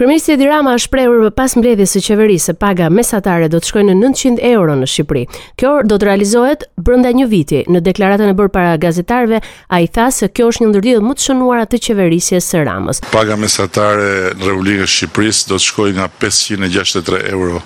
Kryeministri Edi Rama është shprehur për pas mbledhjes së qeverisë se paga mesatare do të shkojë në 900 euro në Shqipëri. Kjo do të realizohet brenda një viti. Në deklaratën e bërë para gazetarëve, ai tha se kjo është një ndër ditët më të shënuara të qeverisjes së Ramës. Paga mesatare në Republikën e Shqipërisë do të shkojë nga 563 euro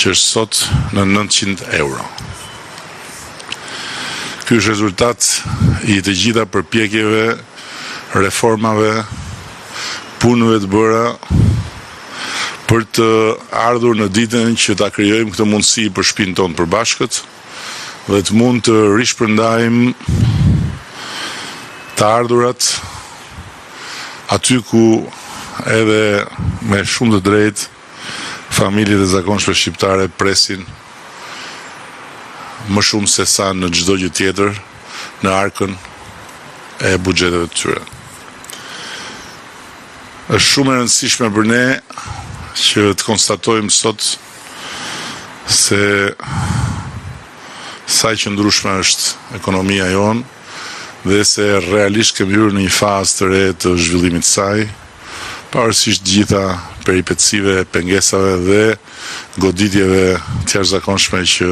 që është sot në 900 euro. Ky është rezultat i të gjitha përpjekjeve, reformave, punëve të bëra për të ardhur në ditën që ta krijojmë këtë mundësi për shpinë tonë të përbashkët dhe të mund të rishpërndajmë të ardhurat aty ku edhe me shumë të drejtë Familjet e zakonshme shqiptare presin më shumë se sa në çdo gjë tjetër në arkën e buxheteve të tyre. Është shumë e rëndësishme për ne që të konstatojmë sot se sa e qëndrueshme është ekonomia jonë dhe se realisht kemi hyrë në një fazë të re të zhvillimit të saj. Pavarësisht të gjitha peripecive, pengesave dhe goditjeve të jashtëzakonshme që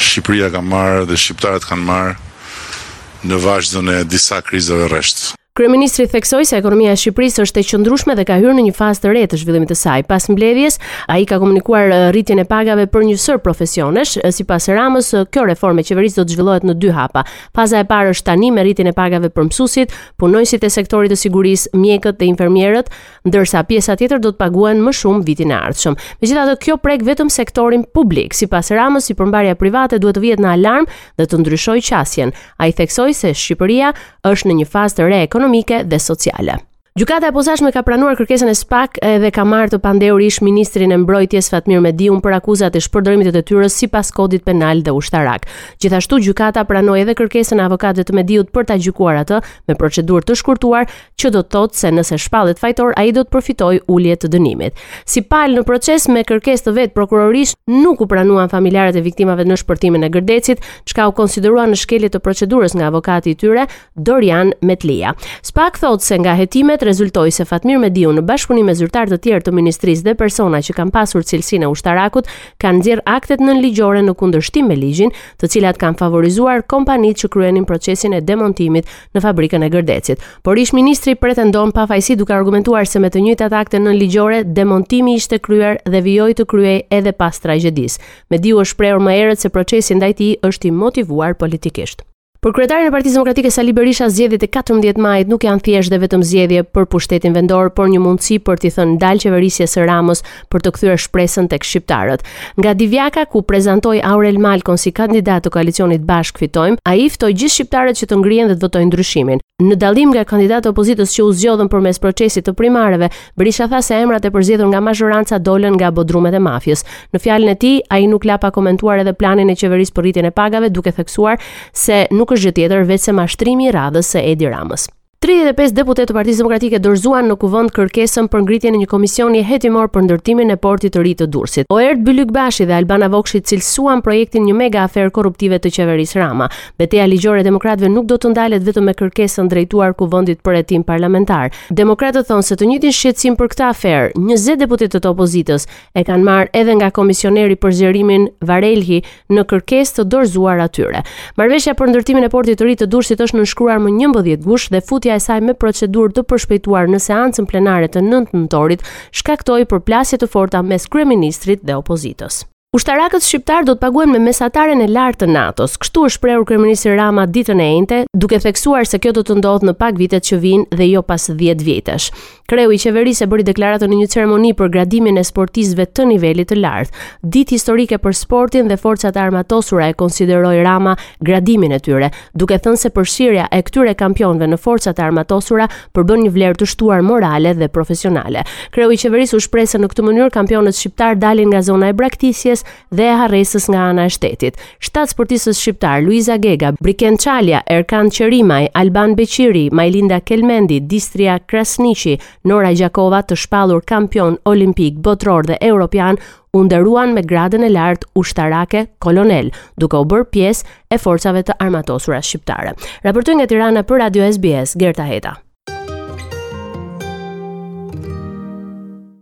Shqipëria ka marrë dhe shqiptarët kanë marrë në vazhdën e disa krizave rresht. Kryeministri theksoi se ekonomia e Shqipërisë është e qëndrueshme dhe ka hyrë në një fazë të re të zhvillimit të saj. Pas mbledhjes, ai ka komunikuar rritjen e pagave për një sërë profesionesh. Sipas Ramës, kjo reformë e qeverisë do të zhvillohet në dy hapa. Faza e parë është tani me rritjen e pagave për mësuesit, punonjësit e sektorit të sigurisë, mjekët dhe infermierët, ndërsa pjesa tjetër do të paguhen më shumë vitin e ardhshëm. Megjithatë, kjo prek vetëm sektorin publik. Sipas Ramës, sipërmarrja private duhet të vihet në alarm dhe të ndryshojë qasjen. Ai theksoi se Shqipëria është në një fazë të re ekonomike dhe sociale. Gjykata e posaçme ka pranuar kërkesën e SPAK dhe ka marrë të pandehur ish ministrin e Mbrojtjes Fatmir Mediun për akuzat e shpërdorimit të detyrës sipas kodit penal dhe ushtarak. Gjithashtu, gjykata pranoi edhe kërkesën e avokatëve të Mediut për ta gjykuar atë me procedurë të shkurtuar, që do të thotë se nëse shpallet fajtor, ai do të përfitojë ulje të dënimit. Si palë në proces me kërkesë të vetë prokurorisë nuk u pranuan familjarët e viktimave në shpërthimin e Gërdecit, çka u konsiderua një shkelje të procedurës nga avokati i tyre, Dorian Matlija. Spak thotë se nga hetimet rezultoi se Fatmir Mediu në bashkëpunim me zyrtarë të tjerë të ministrisë dhe persona që kanë pasur cilësinë e ushtarakut kanë nxjerrë aktet nënligjore në kundërshtim me ligjin, të cilat kanë favorizuar kompanitë që kryenin procesin e demontimit në fabrikën e Gërdecit. Por ish-ministri pretendon pafajësi duke argumentuar se me të njëjtat akte nënligjore demontimi ishte kryer dhe vijoi të kryhej edhe pas tragjedisë. Mediu është shprehur më herët se procesi ndaj tij është i motivuar politikisht. Për kryetarin e Partisë Demokratike Sali Berisha zgjedhjet e 14 majit nuk janë thjesht dhe vetëm zgjedhje për pushtetin vendor, por një mundësi për t'i thënë ndal qeverisjes së Ramës për të kthyer shpresën tek shqiptarët. Nga Divjaka ku prezantoi Aurel Malkon si kandidat të koalicionit Bashkë Fitojmë, ai ftoi gjithë shqiptarët që të ngrihen dhe të votojnë ndryshimin. Në dallim nga kandidatët e opozitës që u zgjodhën përmes procesit të primareve, Berisha tha se emrat e përzgjedhur nga mazhoranca dolën nga bodrumet e mafies. Në fjalën e tij, ai nuk la pa komentuar edhe planin e qeverisë për rritjen e pagave, duke theksuar se nuk është gjë tjetër veçse mashtrimi i radhës së Edi Ramës. 35 deputetë të Partisë Demokratike dorëzuan në Kuvend kërkesën për ngritjen e një komisioni hetimor për ndërtimin e portit të ri të Durrësit. Oerd Bylykbashi dhe Albana Vokshi cilësuan projektin një mega aferë korruptive të qeverisë Rama. Beteja ligjore e demokratëve nuk do të ndalet vetëm me kërkesën drejtuar Kuvendit për hetim parlamentar. Demokratët thonë se të njëjtin shqetësim për këtë aferë, 20 deputetë të opozitës e kanë marrë edhe nga komisioneri për zgjerimin Varhelyi në kërkesë të dorëzuar atyre. Marrëveshja për ndërtimin e portit të ri të Durrësit është nënshkruar më 11 gusht dhe futja e saj me procedurë të përshpejtuar në seancën plenare të 9 nëntorit shkaktoi përplasje të forta mes kryeministrit dhe opozitës. Ushtarakët shqiptarë do të paguhen me mesataren e lartë të NATO-s, kështu është shprehur kryeministri Rama ditën e enjte, duke theksuar se kjo do të ndodhë në pak vitet që vijnë dhe jo pas 10 vitesh. Kreu i qeverisë e bëri deklaratën në një ceremoni për gradimin e sportistëve të nivelit të lartë. Ditë historike për sportin dhe forcat e armatosura e konsideroi Rama gradimin e tyre, duke thënë se përfshirja e këtyre kampionëve në forcat e armatosura përbën një vlerë të shtuar morale dhe profesionale. Kreu i qeverisë u shpreh se në këtë mënyrë kampionët shqiptarë dalin nga zona e braktisjes dhe e harresës nga ana e shtetit. Shtatë sportistët shqiptarë Luiza Gega, Briken Calja, Erkan Qerimaj, Alban Beqiri, Majlinda Kelmendi, Distria Krasniqi, Nora Gjakova të shpallur kampionë olimpikë, botërorë dhe europianë u nderuan me gradën e lartë ushtarake kolonel, duke u bërë pjesë e forcave të armatosura shqiptare. Raportoi nga Tirana për Radio SBS, Gerta Heta.